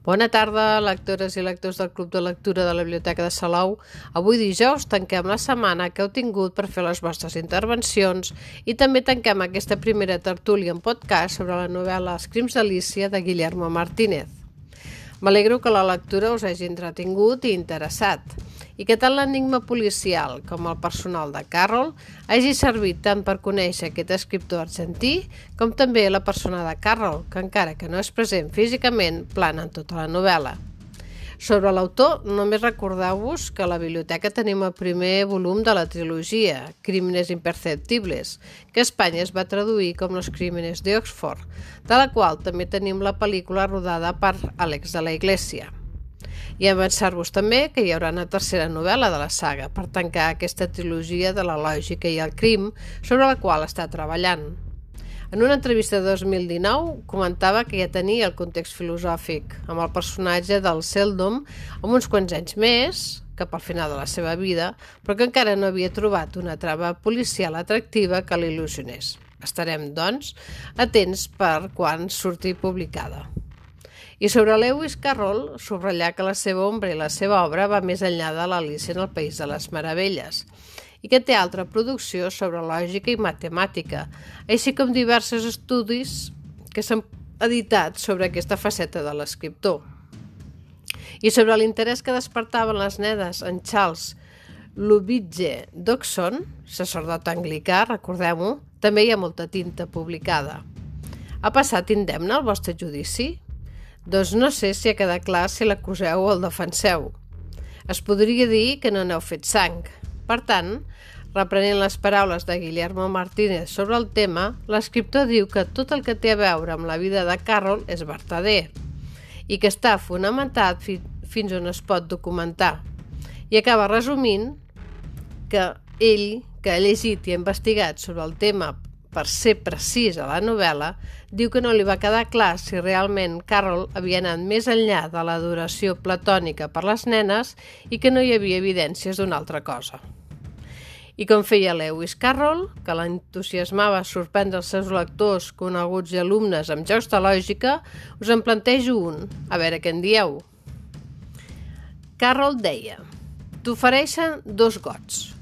Bona tarda, lectores i lectors del Club de Lectura de la Biblioteca de Salou. Avui dijous tanquem la setmana que heu tingut per fer les vostres intervencions i també tanquem aquesta primera tertúlia en podcast sobre la novel·la Els crims d'Alícia de Guillermo Martínez. M'alegro que la lectura us hagi entretingut i interessat i que tant l'enigma policial com el personal de Carroll hagi servit tant per conèixer aquest escriptor argentí com també la persona de Carroll, que encara que no és present físicament, plana en tota la novel·la. Sobre l'autor, només recordeu-vos que a la biblioteca tenim el primer volum de la trilogia, Crímenes imperceptibles, que a Espanya es va traduir com Los crímenes de Oxford, de la qual també tenim la pel·lícula rodada per Àlex de la Iglesia. I avançar-vos també que hi haurà una tercera novel·la de la saga per tancar aquesta trilogia de la lògica i el crim sobre la qual està treballant. En una entrevista de 2019 comentava que ja tenia el context filosòfic amb el personatge del Seldom amb uns quants anys més, cap al final de la seva vida, però que encara no havia trobat una trama policial atractiva que l'il·lusionés. Estarem, doncs, atents per quan surti publicada. I sobre Lewis Carroll, subratllar que la seva ombra i la seva obra va més enllà de l'Alice en el País de les Meravelles i que té altra producció sobre lògica i matemàtica, així com diversos estudis que s'han editat sobre aquesta faceta de l'escriptor. I sobre l'interès que despertaven les nedes en Charles Lubitge Dodson, sacerdot anglicà, recordem-ho, també hi ha molta tinta publicada. Ha passat indemne el vostre judici? Doncs no sé si ha quedat clar si l'acuseu o el defenseu. Es podria dir que no n'heu fet sang. Per tant, reprenent les paraules de Guillermo Martínez sobre el tema, l'escriptor diu que tot el que té a veure amb la vida de Carroll és vertader i que està fonamentat fi fins on es pot documentar. I acaba resumint que ell, que ha llegit i ha investigat sobre el tema per ser precís a la novel·la, diu que no li va quedar clar si realment Carroll havia anat més enllà de l'adoració platònica per les nenes i que no hi havia evidències d'una altra cosa. I com feia Lewis Carroll, que l'entusiasmava sorprendre els seus lectors, coneguts i alumnes amb jocs de lògica, us en plantejo un, a veure què en dieu. Carroll deia T'ofereixen dos gots.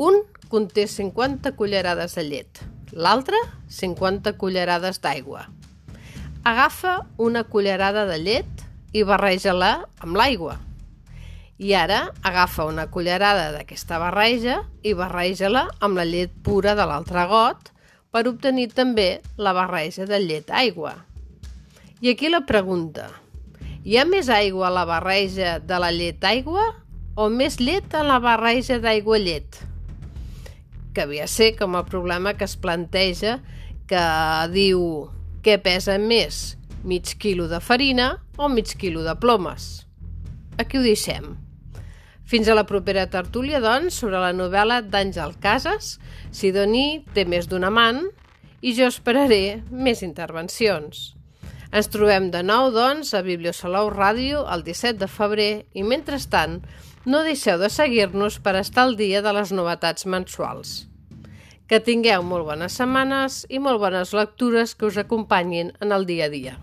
Un conté 50 cullerades de llet, l'altre 50 cullerades d'aigua. Agafa una cullerada de llet i barreja-la amb l'aigua. I ara agafa una cullerada d'aquesta barreja i barreja-la amb la llet pura de l'altre got per obtenir també la barreja de llet-aigua. I aquí la pregunta. Hi ha més aigua a la barreja de la llet-aigua o més llet a la barreja d'aigua-llet? Que havia ser com el problema que es planteja que diu què pesa més, mig quilo de farina o mig quilo de plomes. Aquí ho deixem. Fins a la propera tertúlia, doncs, sobre la novel·la d'Àngel Casas, Sidoní té més d'un amant i jo esperaré més intervencions. Ens trobem de nou, doncs, a Bibliosalou Ràdio el 17 de febrer i, mentrestant, no deixeu de seguir-nos per estar al dia de les novetats mensuals. Que tingueu molt bones setmanes i molt bones lectures que us acompanyin en el dia a dia.